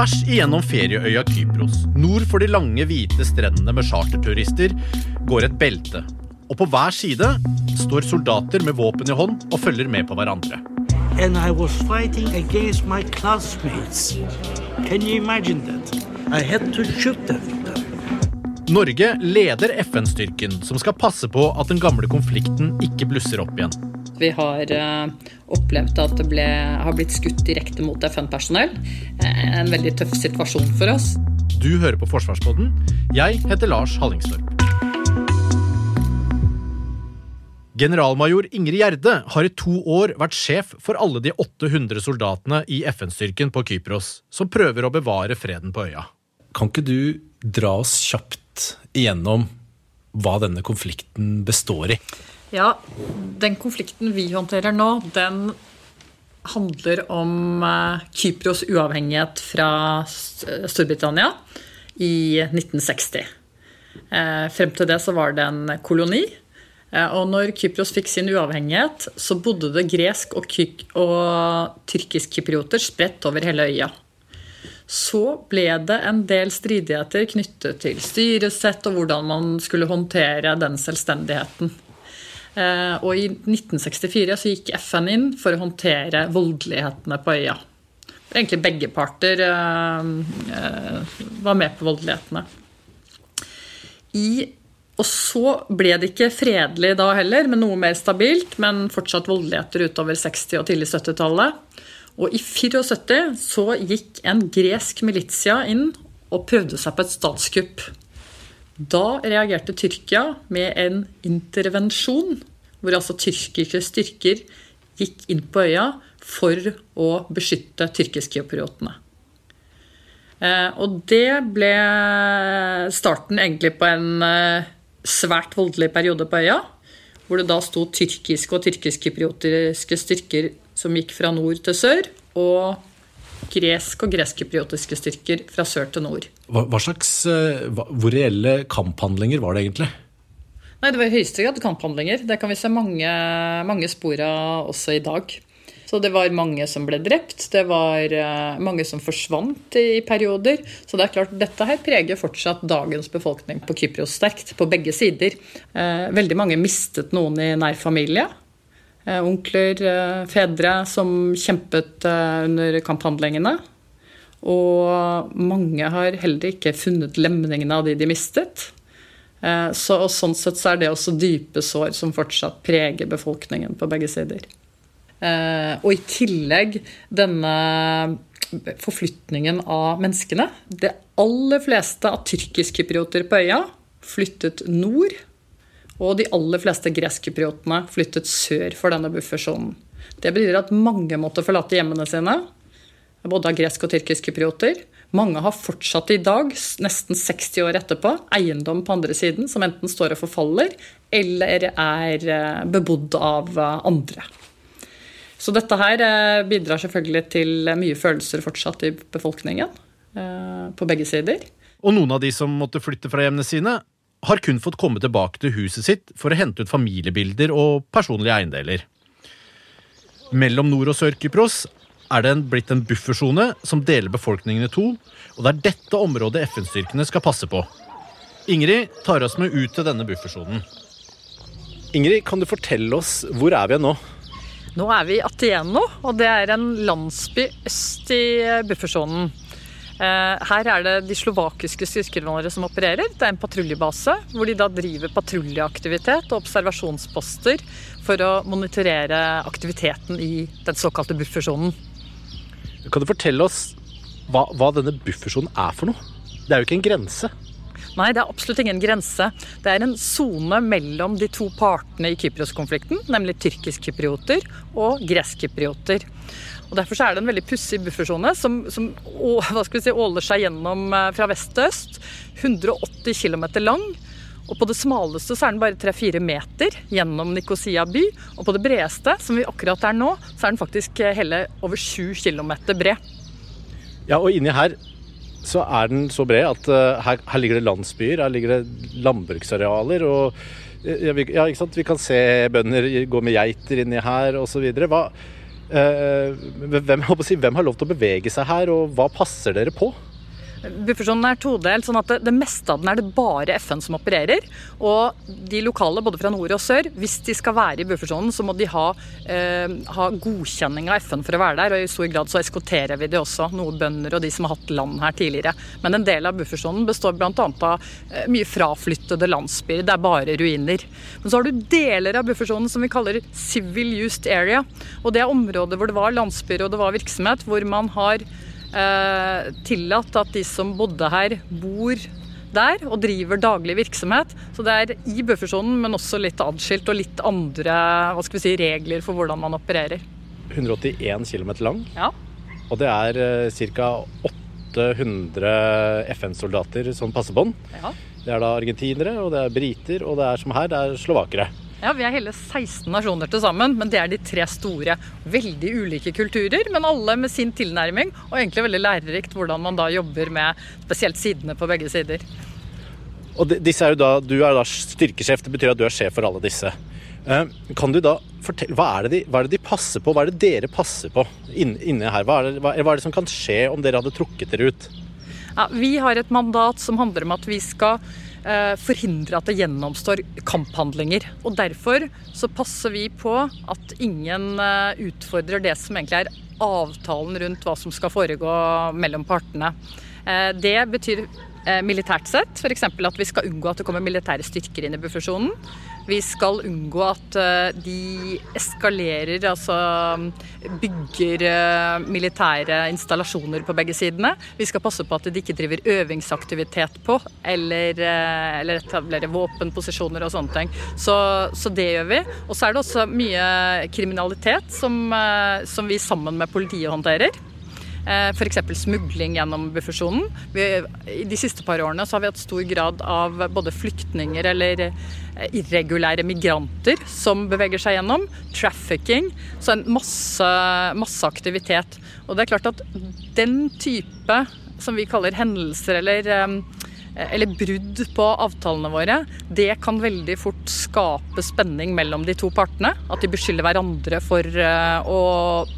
Tvers igjennom ferieøya Kypros, nord for de lange, hvite strendene med charterturister, går et belte. Og på hver side står soldater med våpen i hånd og følger med på hverandre. and I was fighting against my classmates. Can you imagine that? I had to shoot them. Norge leder FN-styrken som skal passe på at den gamle konflikten ikke blusser opp igjen. Vi har eh, opplevd at det ble, har blitt skutt direkte mot FN-personell. Eh, en veldig tøff situasjon for oss. Du hører på Forsvarsbåten. Jeg heter Lars Hallingstorp. Generalmajor Ingrid Gjerde har i to år vært sjef for alle de 800 soldatene i FN-styrken på Kypros, som prøver å bevare freden på øya. Kan ikke du dra oss kjapt igjennom hva denne konflikten består i? Ja, den konflikten vi håndterer nå, den handler om eh, Kypros uavhengighet fra Storbritannia i 1960. Eh, Frem til det så var det en koloni. Eh, Og når Kypros fikk sin uavhengighet, så bodde det gresk og, og tyrkisk-kyprioter spredt over hele øya. Så ble det en del stridigheter knyttet til styresett og hvordan man skulle håndtere den selvstendigheten. Eh, Og i 1964 så gikk FN inn for å håndtere voldelighetene på øya. Egentlig begge parter eh, eh, var med på voldelighetene. I, og så ble det ikke fredelig da heller, men noe mer stabilt, men fortsatt voldeligheter utover 60- og tidlig 70-tallet. Og i 74 så gikk en gresk militia inn og prøvde seg på et statskupp. Da reagerte Tyrkia med en intervensjon, hvor altså tyrkiske styrker gikk inn på øya for å beskytte tyrkisk-kypriotene. Eh, Og det ble starten egentlig på en eh, svært voldelig periode på øya, hvor det da sto tyrkiske og tyrkisk-kypriotiske styrker som gikk fra nord til sør, og gresk og greskkypriotiske styrker fra sør til nord. Hva, hva slags, eh, hva, Hvor reelle kamphandlinger var det egentlig? Nei, det var i høyeste grad kamphandlinger. Det kan vi se mange, mange spor av også i dag. Så det var mange som ble drept, det var eh, mange som forsvant i, i perioder. Så det er klart, dette her preger fortsatt dagens befolkning på Kypros sterkt, på begge sider. Eh, veldig mange mistet noen i nær familie. Eh, onkler, eh, fedre som kjempet eh, under kamphandlingene. Og mange har heller ikke funnet lemningene av de de mistet. Så, og sånn sett så er det også dype sår som fortsatt preger befolkningen på begge sider. Og i tillegg denne forflytningen av menneskene. Det aller fleste av tyrkisk-kyprioter på øya flyttet nord. Og de aller fleste gresskypriotene flyttet sør for denne buffersonen. Det betyr at mange måtte forlate hjemmene sine, både av gresk og tyrkisk-kyprioter. Mange har fortsatt i dag, nesten 60 år etterpå, eiendom på andre siden som enten står og forfaller, eller er eh, bebodd av eh, andre. Så dette her eh, bidrar selvfølgelig til mye følelser fortsatt i befolkningen, på begge sider. Og noen av de som måtte flytte fra hjemmene sine, har kun fått komme tilbake til huset sitt for å hente ut familiebilder og personlige eiendeler. Mellom Nord- og Sør-Kypros er det en- blitt en buffersone som deler befolkningen i to, og det er dette området FN-styrkene skal passe på. Ingrid tar oss med ut til denne buffersonen. Ingrid, kan du fortelle oss hvor er vi nå? Nå er vi i Atieno, og det er en landsby øst i buffersonen. Eh, Her er det de slovakiske styrkevanere som opererer. Det er en patruljebase hvor de da driver patruljeaktivitet og observasjonsposter for å monitorere aktiviteten i den såkalte buffersonen. Kan du fortelle oss hva, hva denne buffersonen er for noe? Det er jo ikke en grense. Nei, det er absolutt ingen grense. Det er en sone mellom de to partene i Kypros-konflikten, nemlig tyrkisk-kyprioter og gresk-kyprioter. Og Derfor er det en veldig pussig buffersone som, som å, si, åler seg gjennom eh, fra vest til øst. 180 km lang. Og på det smaleste så er den bare 3-4 meter gjennom Nikosia by. Og på det bredeste, som vi akkurat er nå, så er den faktisk eh, hele over 7 km bred. Ja, og inni her så er den så bred at uh, her, her, ligger det landsbyer, her ligger det landbruksarealer. og ja, vi, ja, ikke sant? vi kan se bønder gå med geiter inni her osv. Hva, uh, hvem, hvem har lov til å bevege seg her, og hva passer dere på? Buffersonen er todelt, sånn at det, det, meste av den er det bare FN som opererer. Og de lokale, både fra nord og sør, hvis de skal være i buffersonen, så må de ha, eh, ha, godkjenning av FN for å være der. Og i stor grad så eskorterer vi de også, noe bønder og de som har hatt land her tidligere. Men en del av buffersonen består bl.a. av eh, mye fraflyttede landsbyer. Det er bare ruiner. Men så har du deler av buffersonen som vi kaller civil used area. Og det er områder hvor det var landsbyer og det var virksomhet, hvor man har eh, tillatt at de som bodde her, bor der og driver daglig virksomhet. Så det er i buffersonen, men også litt adskilt og litt andre hva skal vi si, regler for hvordan man opererer. 181 km lang, ja. og det er eh, ca. 800 FN-soldater som passer på den. Ja. Det er da argentinere, og det er briter, og det er som her, det er slovakere. Ja, Vi er hele 16 nasjoner til sammen, men det er de tre store. Veldig ulike kulturer, men alle med sin tilnærming. Og egentlig veldig lærerikt hvordan man da jobber med spesielt sidene på begge sider. Og disse er jo da, Du er da styrkesjef, det betyr at du er sjef for alle disse. Eh, kan du da fortelle, hva er, de, hva er, det de, passer på, hva er det dere passer på inne her? Hva er, det, hva er det som kan skje om dere hadde trukket dere ut? Ja, vi har et mandat som handler om at vi skal forhindre at det gjennomstår kamphandlinger. Og Derfor så passer vi på at ingen eh, utfordrer det som egentlig er avtalen rundt hva som skal foregå mellom partene. Eh, det betyr militært sett f.eks. at vi skal unngå at det kommer militære styrker inn i buffersonen. Vi skal unngå at eh, de eskalerer, altså bygger eh, militære installasjoner på begge sidene. Vi skal passe på at de ikke driver øvingsaktivitet på, eller, eh, eller etablerer våpenposisjoner og sånne ting. Så, så, det gjør vi. Og så er det også mye kriminalitet som, som vi sammen med politiet håndterer. F.eks. smugling gjennom buffersonen. I de siste par årene har vi hatt stor grad av både flyktninger eller irregulære migranter som beveger seg gjennom. Trafficking. Så en masse, masse aktivitet. Og det er klart at den type som vi kaller hendelser eller, eller brudd på avtalene våre, det kan veldig fort skape spenning mellom de to partene. At de beskylder hverandre for eh, å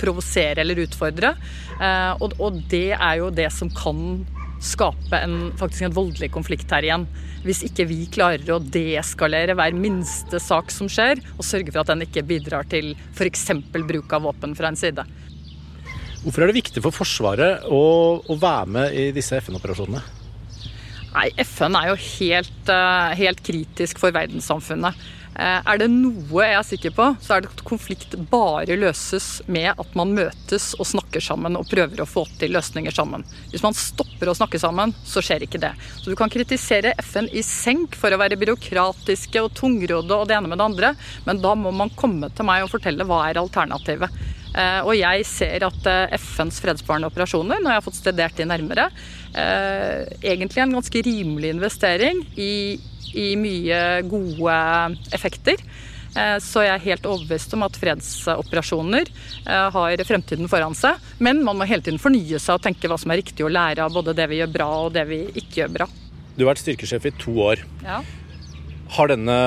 provosere eller utfordre. Eh, og det er jo det som kan skape en, faktisk en voldelig konflikt her igjen. Hvis ikke vi klarer å deeskalere hver minste sak som skjer, og sørge for at den ikke bidrar til f.eks. bruk av våpen fra en side. Hvorfor er det viktig for Forsvaret å, å være med i disse FN-operasjonene? Nei, FN er jo helt, eh, helt kritisk for verdenssamfunnet. Eh, er det noe jeg er sikker på, så er det at konflikt bare løses med at man møtes og snakker sammen og prøver å få til løsninger sammen. Hvis man stopper å snakke sammen, så skjer ikke det. Så du kan kritisere FN i senk for å være byråkratiske og tungråde og det ene med det andre, men da må man komme til meg og fortelle hva er alternativet. Eh, og jeg ser at eh, FNs fredsbarende operasjoner, når jeg har fått studert de nærmere, egentlig en ganske rimelig investering i i mye gode effekter. Eh, så jeg er helt overbevist om at fredsoperasjoner eh, har fremtiden foran seg. Men man må hele tiden fornye seg og tenke hva som er riktig å lære av både det vi gjør bra og det vi ikke gjør bra. Du har vært styrkesjef i to år. Ja. Har denne,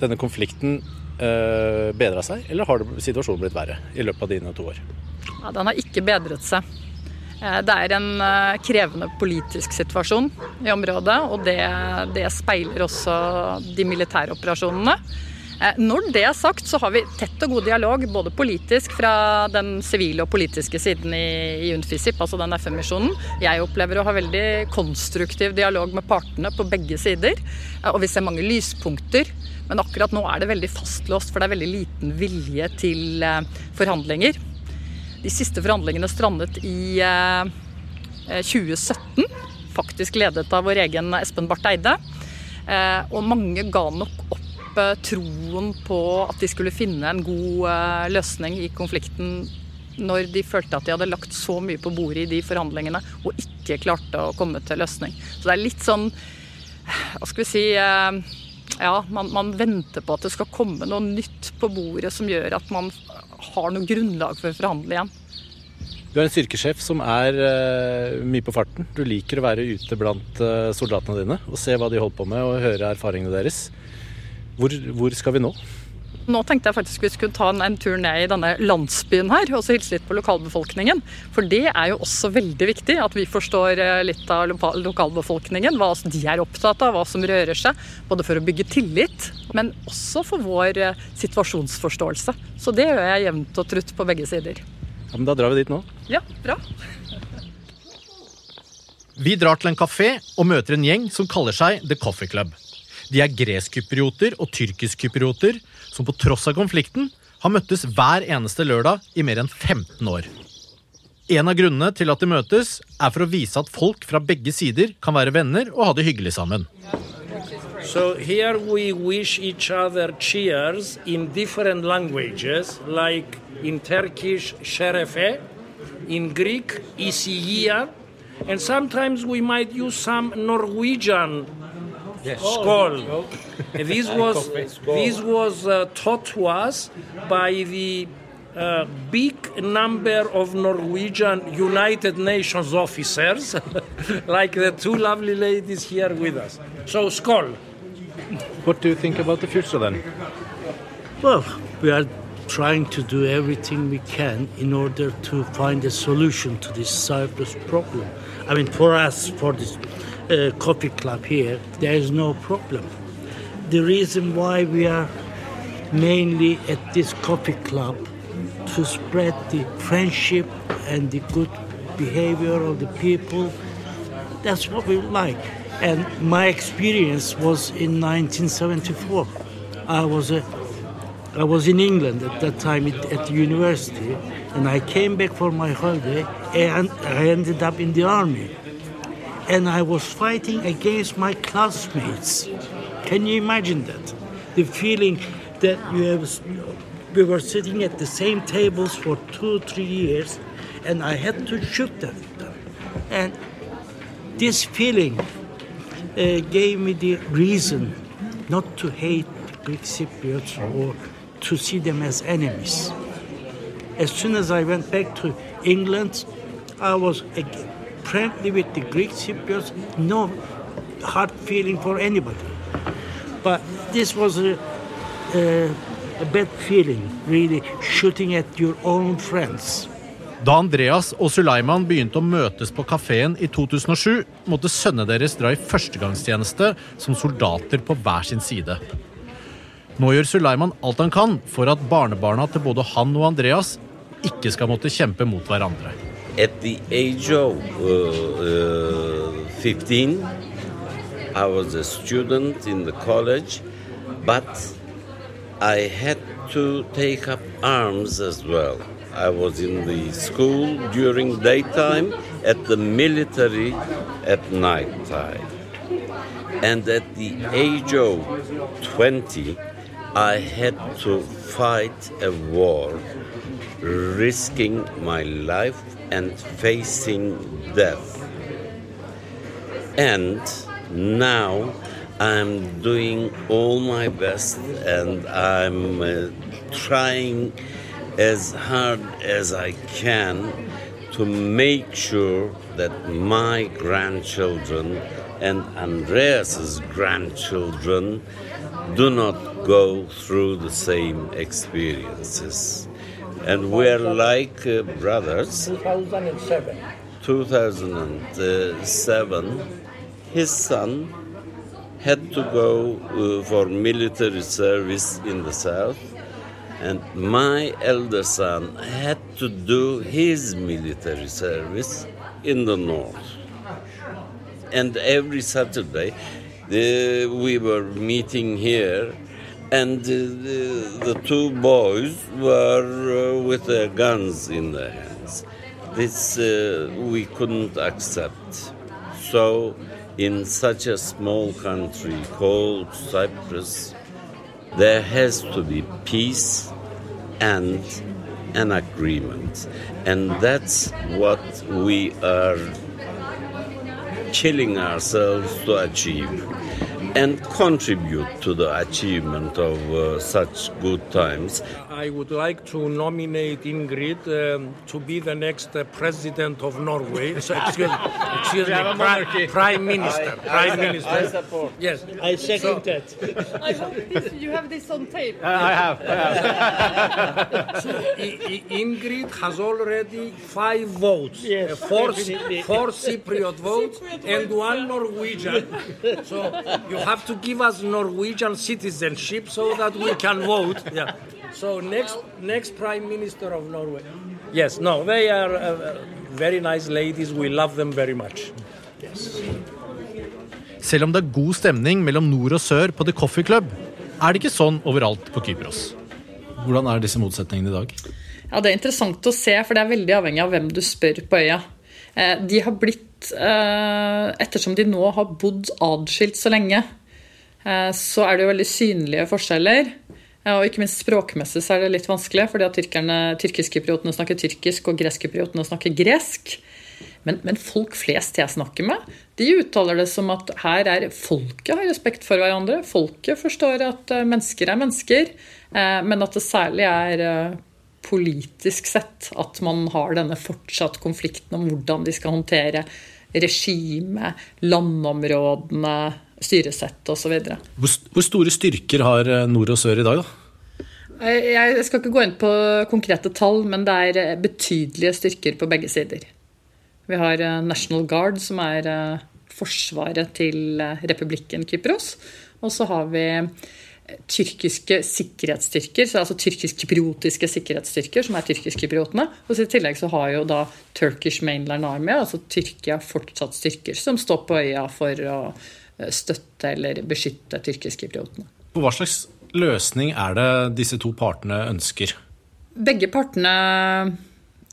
denne konflikten eh, bedra seg, eller har situasjonen blitt verre i løpet av dine to år? Ja, den har ikke bedret seg. Eh, det er en eh, krevende politisk situasjon i området, og det, det speiler også de militære operasjonene. Eh, når det er sagt, så har vi tett og god dialog, både politisk fra den sivile og politiske siden i, i UNFISIP, altså den FN-misjonen. Jeg opplever å ha veldig konstruktiv dialog med partene på begge sider. Og vi ser mange lyspunkter. Men akkurat nå er det veldig fastlåst, for det er veldig liten vilje til forhandlinger. De siste forhandlingene strandet i 2017, eh, faktisk ledet av vår egen Espen Barth Eide. Eh, og mange ga nok opp eh, troen på at de skulle finne en god løsning i konflikten når de følte at de hadde lagt så mye på bordet i de forhandlingene og ikke klarte å komme til løsning. Så det er litt sånn Hva skal vi si eh, Ja, man, man venter på at det skal komme noe nytt på bordet som gjør at man har noe grunnlag for å forhandle igjen. Du er en styrkesjef som er uh, mye på farten. Du liker å være ute blant uh, soldatene dine og se hva de holder på med og høre erfaringene deres. Hvor, hvor skal vi nå? Nå tenkte jeg faktisk vi skulle ta en, en, tur ned i denne landsbyen her og så hilse litt på lokalbefolkningen. For det er jo også veldig viktig at vi forstår eh, litt av lokalbefolkningen. Hva de er opptatt av, hva som rører seg. Både for å bygge tillit, men også for vår eh, situasjonsforståelse. Så det gjør jeg jevnt og trutt på begge sider. Ja, men Da drar vi dit nå. Ja, bra. Vi drar til en kafé og møter en gjeng som kaller seg The Coffee Club. De er greskkyprioter og tyrkiskkyprioter som på tross av konflikten har møttes hver eneste lørdag i mer enn 15 år. En av grunnene til at de møtes, er for å vise at folk fra begge sider kan være venner og ha det hyggelig sammen. So here we wish each other cheers in different languages, like in Turkish şerefe, in Greek isiya, and sometimes we might use some Norwegian Yes. Skål. this was this was uh, taught to us by the uh, big number of Norwegian United Nations officers, like the two lovely ladies here with us. So, skål. What do you think about the future then? Well, we are trying to do everything we can in order to find a solution to this Cyprus problem. I mean, for us, for this uh, coffee club here, there is no problem. The reason why we are mainly at this coffee club to spread the friendship and the good behavior of the people. That's what we like. And my experience was in 1974. I was a I was in England at that time at, the university, and I came back for my holiday, and I ended up in the army and I was fighting against my classmates. Can you imagine that? The feeling that you have, we were sitting at the same tables for two, three years, and I had to shoot them. And this feeling uh, gave me the reason not to hate Greek Cypriots or to see them as enemies. As soon as I went back to England, I was again friendly with the Greek Cypriots, no hard feeling for anybody. But this was a, a, a bad feeling, really, shooting at your own friends. Da Andreas og Suleiman begynte å møtes på kafeen i 2007, måtte sønnene deres dra i førstegangstjeneste som soldater på hver sin side. Nå gjør Suleiman alt han kan for at barnebarna til både han og Andreas ikke skal måtte kjempe mot hverandre. At the age of uh, uh, 15, I was a student in the college, but I had to take up arms as well. I was in the school during daytime, at the military at night time. And at the age of 20, I had to fight a war, risking my life and facing death. And now I'm doing all my best and I'm uh, trying as hard as I can to make sure that my grandchildren and Andreas's grandchildren do not go through the same experiences and we're like uh, brothers. 2007. 2007, his son had to go uh, for military service in the south, and my elder son had to do his military service in the north. And every Saturday, the, we were meeting here and the, the, two boys were uh, with their guns in their hands. This uh, we couldn't accept. So, in such a small country called Cyprus, there has to be peace and an agreement. And that's what we are killing ourselves to achieve and contribute to the achievement of uh, such good times. I would like to nominate Ingrid um, to be the next uh, president of Norway. So, excuse, excuse me, pri- prime minister. Prime minister. Yes. I second So- that. I hope this, you have this on tape. I have. I- I- Ingrid has already five votes. Yes, Uh, four, four Cypriot votes and one Norwegian. So you have to give us Norwegian citizenship so that we can vote. Yeah. So next, next prime minister of Norway. Yes. No, they are uh, very nice ladies. We love them very much. Selv om det er god stemning mellom nord og sør på The Coffee Club, er det ikke sånn overalt på Kypros. Hvordan er disse motsetningene i dag? Ja, Det er interessant å se, for det er veldig avhengig av hvem du spør på øya. Eh, De har blitt, eh, Ettersom de nå har bodd adskilt så lenge, eh, så er det jo veldig synlige forskjeller. Eh, Og ikke minst språkmessig så er det litt vanskelig, fordi at tyrkiskkypriotene snakker tyrkisk, og greskkypriotene snakker gresk. Men, men folk flest jeg snakker med, de uttaler det som at her er folket har respekt for hverandre. Folket forstår at eh, mennesker er mennesker, eh, men at det særlig er eh, politisk sett at man har denne fortsatt konflikten om hvordan de skal håndtere regime, landområdene, styresett osv. Hvor, hvor store styrker har eh, nord og sør i dag, da? Jeg skal ikke gå inn på konkrete tall, men det er eh, betydelige styrker på begge sider. Vi har eh, National Guard, som er forsvaret til republikken Kypros. Og så har vi tyrkiske sikkerhetsstyrker, så altså tyrkisk-kypriotiske sikkerhetsstyrker, som er tyrkisk-kypriotene. Og så i tillegg så har jo da Turkish Mainland Army, altså Tyrkia, fortsatt styrker som står på øya for å støtte eller beskytte tyrkiske-kypriotene. Hva slags løsning er det disse to partene ønsker? Begge partene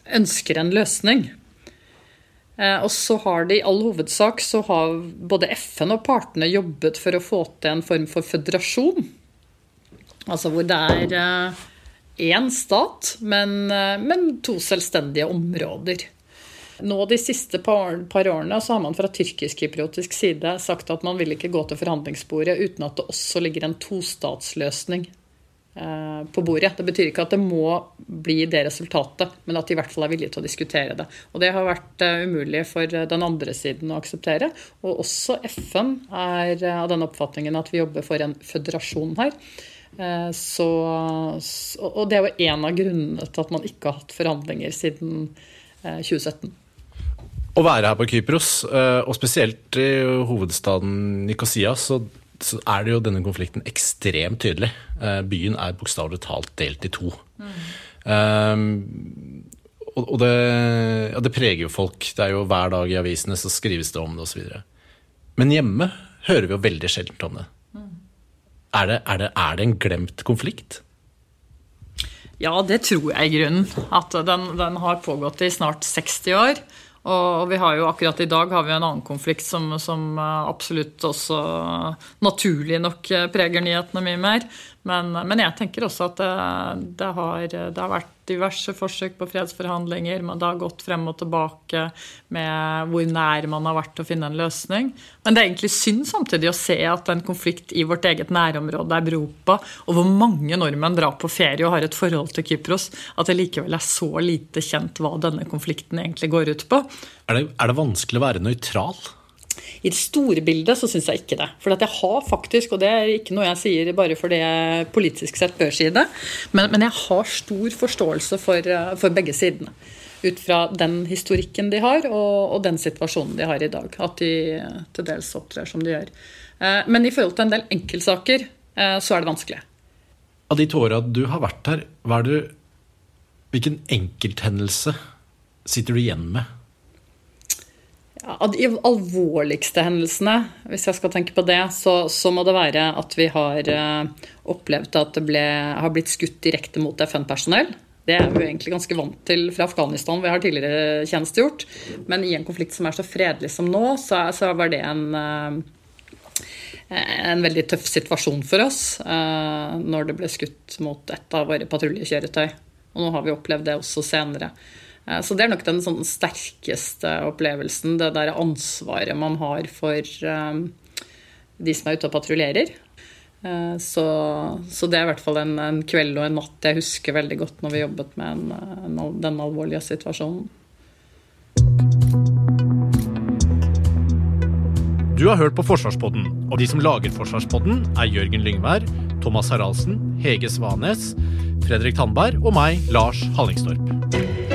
ønsker en løsning. Eh, Og så har de i all hovedsak så har både FN og partene jobbet for å få til en form for føderasjon. Altså hvor det er én stat, men, eh, men to selvstendige områder. Nå De siste par, par årene så har man fra tyrkisk-kypriotisk side sagt at man vil ikke gå til forhandlingsbordet uten at det også ligger en tostatsløsning eh, på bordet. Det betyr ikke at det må bli det resultatet, men at de i hvert fall er villige til å diskutere det. Og Det har vært eh, umulig for eh, den andre siden å akseptere. Og også FN er eh, av den oppfatningen at vi jobber for en føderasjon her. Så, og det er jo en av grunnene til at man ikke har hatt forhandlinger siden eh, 2017. Å være her på Kypros, eh, og spesielt i hovedstaden Nikosia, så, så er det jo denne konflikten ekstremt tydelig. Eh, Byen er bokstavelig talt delt i to. Um, og det, ja, det preger jo folk. Det er jo Hver dag i avisene så skrives det om det osv. Men hjemme hører vi jo veldig sjelden om det. Er det, er det, er det en glemt konflikt? Ja, det tror jeg i grunnen. At den, den har pågått i snart 60 år. Og vi har jo akkurat i dag har vi en annen konflikt som, som eh, absolutt også naturlig nok eh, preger nyhetene mye mer. Men, men jeg tenker også at det, det, har, det har vært diverse forsøk på fredsforhandlinger. Det har gått frem og tilbake med hvor nær man har vært å finne en løsning. Men det er egentlig synd samtidig å se at en konflikt i vårt eget nærområde Europa, og hvor mange nordmenn drar på ferie og har et forhold til Kypros, at det likevel er så lite kjent hva denne konflikten egentlig går ut på. Er det, er det vanskelig å være nøytral? I det store bildet så syns jeg ikke det. For jeg har faktisk, og det er ikke noe jeg sier bare fordi jeg politisk sett bør si det, men, men jeg har stor forståelse for, eh, for begge sidene. Ut fra den historikken de har, og, og den situasjonen de har i dag. At de til dels opptrer som de gjør. Eh, Men i forhold til en del enkeltsaker, eh, så er det vanskelig. Av de to du har vært her, er hvilken enkelthendelse sitter du igjen med? Av de alvorligste hendelsene, hvis jeg skal tenke på det, så, så må det være at vi har eh, opplevd at det ble, har blitt skutt direkte mot FN-personell. Det er vi egentlig ganske vant til fra Afghanistan, vi har tidligere tjenestegjort. Men i en konflikt som er så fredelig som nå, så, så var det en, eh, en veldig tøff situasjon for oss eh, når det ble skutt mot et av våre patruljekjøretøy. Og nå har vi opplevd det også senere. Eh, så det er nok den sånn sterkeste opplevelsen, det der ansvaret man har for um, de som er ute og patruljerer. Eh, så, så, det er i hvert fall en, en, kveld og en natt jeg husker veldig godt når vi jobbet med en, en, den alvorlige situasjonen. Du har hørt på Forsvarspodden, og de som lager Forsvarspodden, er Jørgen Lyngvær, Thomas Haraldsen, Hege Svanes, Fredrik Tandberg og meg, Lars Hallingstorp.